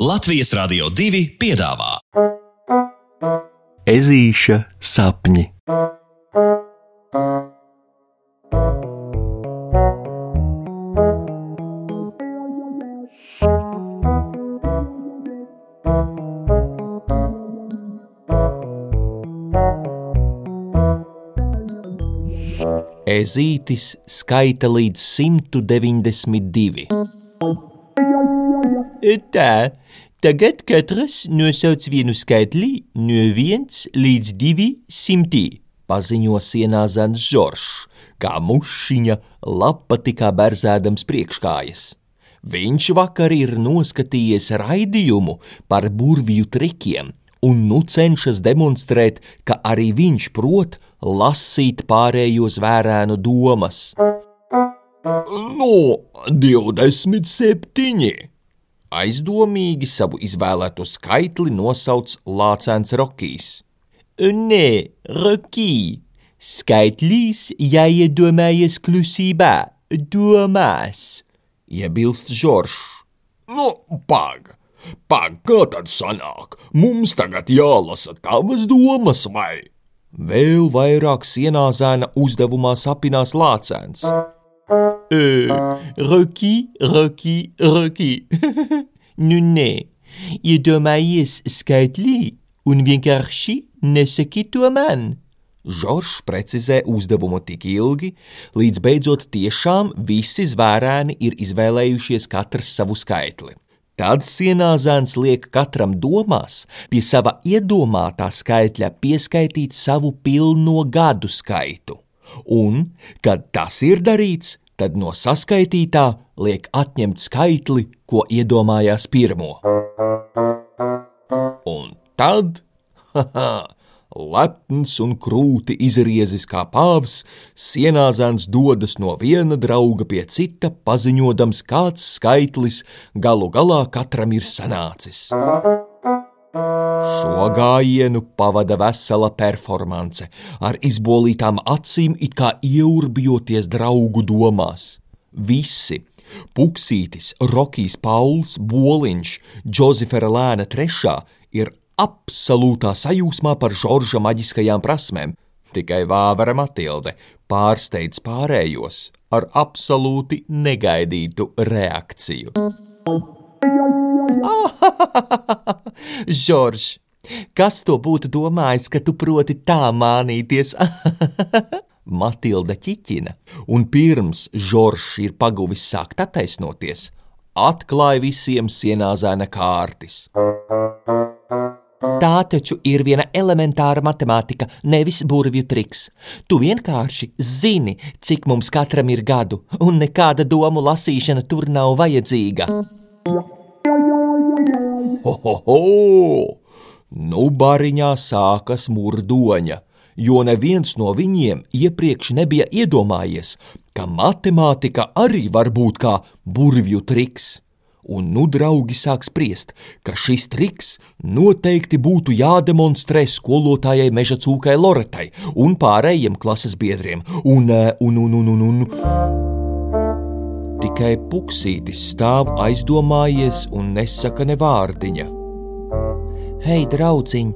Latvijas Rādio 2 piedāvā Ezīša sapņi. Ezītis skaita līdz 192. Tā, tagad katrs nosauc vienu skaitli no 1 līdz 200. Paziņo sienā zans Žoržs, kā mušiņa lapatikā berzēdams priekškājas. Viņš vakar ir noskatījies raidījumu par burvju trikiem un nu cenšas demonstrēt, ka arī viņš prot lasīt pārējos vērēnu domas. No 27. Aizdomīgi savu izvēlēto skaitli nosauc Lācēns Rokijs. Nē, Rokī, skaitlīs jāiedomājas klusībā, domās, iebilst Žoržs. Nu, pag, pag, kā tad sanāk? Mums tagad jālasa tavas domas, vai? Vēl vairāk sienāzēna uzdevumā sapinās Lācēns. Roki, roki, roki. nu, nē, iedomājies skaitlī un vienkārši nesaki to man. Žoržs precizē uzdevumu tik ilgi, līdz beidzot tiešām visi zvērēni ir izvēlējušies katrs savu skaitli. Tad sienāzēns liek katram domās pie sava iedomātā skaitļa pieskaitīt savu pilno gadu skaitu, un, kad tas ir darīts, tad no saskaitītā liek atņemt skaitli, ko iedomājās pirmo. Un tad, haha, lepns un krūti izriezis kā pāvs, sienāzēns dodas no viena drauga pie cita, paziņodams, kāds skaitlis galu galā katram ir sanācis. Šo gājienu pavada vesela performance, ar izbolītām acīm, it kā ieurbjoties draugu domās. Visi - Puksītis, Rokijs Pauls, Boliņš, Džozefera Lēna trešā - ir absolūtā sajūsmā par Žorža maģiskajām prasmēm. Tikai Vāvera Matilde pārsteidz pārējos ar absolūti negaidītu reakciju. Žorž, kas to būtu domājis, ka tu proti tā mānīties? Matilda ķiķina, un pirms Žoržs ir paguvis sākt attaisnoties, atklāja visiem sienāzēna kārtis. Tā taču ir viena elementāra matemātika, nevis burvju triks. Tu vienkārši zini, cik mums katram ir gadu, un nekāda domu lasīšana tur nav vajadzīga. Ho, ho, ho! Nu, bariņā sākas murdoņa, jo neviens no viņiem iepriekš nebija iedomājies, ka matemātika arī var būt kā burvju triks. Un nu draugi sāk spriest, ka šis triks noteikti būtu jādemonstrē skolotājai meža cūkai Loretai un pārējiem klases biedriem, un, un, un, un, un, un. Tikai puksītis stāv aizdomājies un nesaka ne vārdiņa. Hei, draudziņ,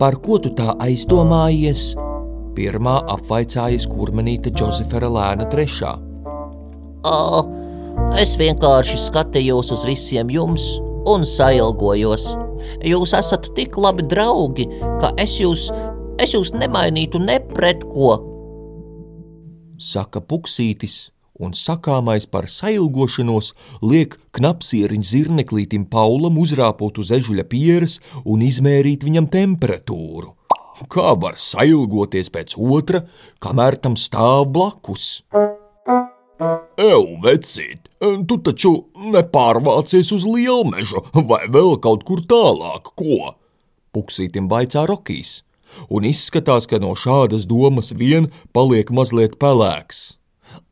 par ko tu tā aizdomājies? Pirmā apvaicājas kurmenīte Džozefera Lēna trešā. Oh, es vienkārši skatījos uz visiem jums un sailgojos. Jūs esat tik labi draugi, ka es jūs, es jūs nemainītu ne pret ko. Saka puksītis, un sakāmais par sailgošanos liek knapsieriņu zirneklītim Paulam uzrāpot uz ežuļa pieres un izmērīt viņam temperatūru. Kā var sailgoties pēc otra, kamēr tam stāv blakus? Ew, vecīt, tu taču nepārvācies uz lielmežu vai vēl kaut kur tālāk, ko? Puksītim baicā Rokijs, un izskatās, ka no šādas domas vien paliek mazliet pelēks.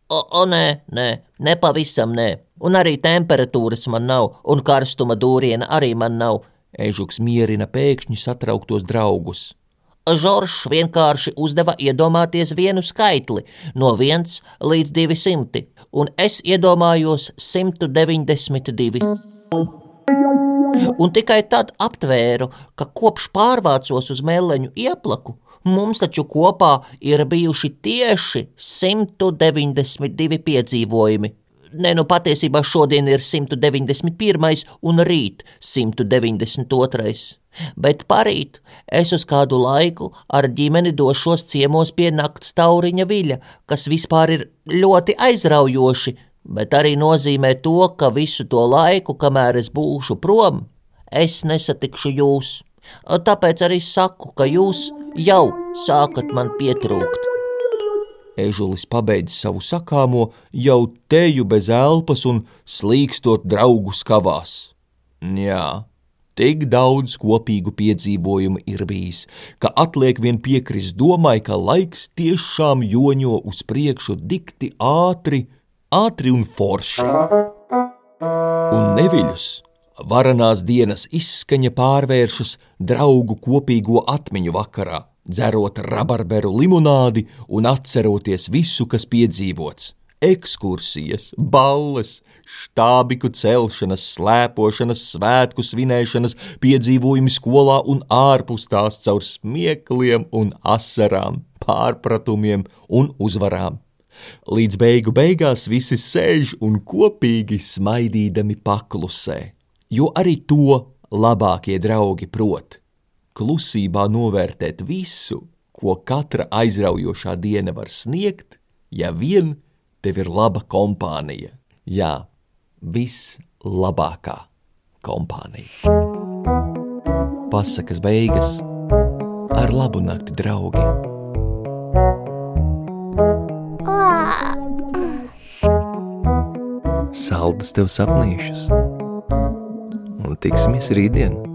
O, o nē, nē, nepavisam nē, un arī temperatūras man nav, un karstuma dūriena arī man nav. Ežuks mierina pēkšņi satrauktos draugus. Žoržs vienkārši uzdeva iedomāties vienu skaitli no 1 līdz 200, un es iedomājos 192. Un tikai tad aptvēru, ka kopš pārvācos uz meleņu ieplaku, mums taču kopā ir bijuši tieši 192 piedzīvojumi. Nē, nu patiesībā šodien ir 191. un rīt 192. Bet parīt es uz kādu laiku ar ģimeni došos ciemos pie nakts tauriņa viļa, kas vispār ir ļoti aizraujoši, bet arī nozīmē to, ka visu to laiku, kamēr es būšu prom, es nesatikšu jūs. Tāpēc arī saku, ka jūs jau sākat man pietrūkt. Ežulis pabeidz savu sakāmo, jau teju bez elpas un slīkstot draugu skavās. Jā, tik daudz kopīgu piedzīvojumu ir bijis, ka atliek vien piekrist domai, ka laiks tiešām joņo uz priekšu dikti ātri, ātri un forši. Un neviļus varanās dienas izskaņa pārvēršas draugu kopīgo atmiņu vakarā dzerot rabarberu limonādi un atceroties visu, kas piedzīvots. Ekskursijas, balles, štābiku celšanas, slēpošanas, svētku svinēšanas, piedzīvojumi skolā un ārpus tās caur smiekliem un asarām, pārpratumiem un uzvarām. Līdz beigu beigās visi sēž un kopīgi smaidīdami paklusē, jo arī to labākie draugi prot klusībā novērtēt visu, ko katra aizraujošā diena var sniegt, ja vien tev ir laba kompānija. Jā, vislabākā kompānija. Pasakas beigas ar labu nakti, draugi! Saldus tev sapnīšus, tiksimies rītdien!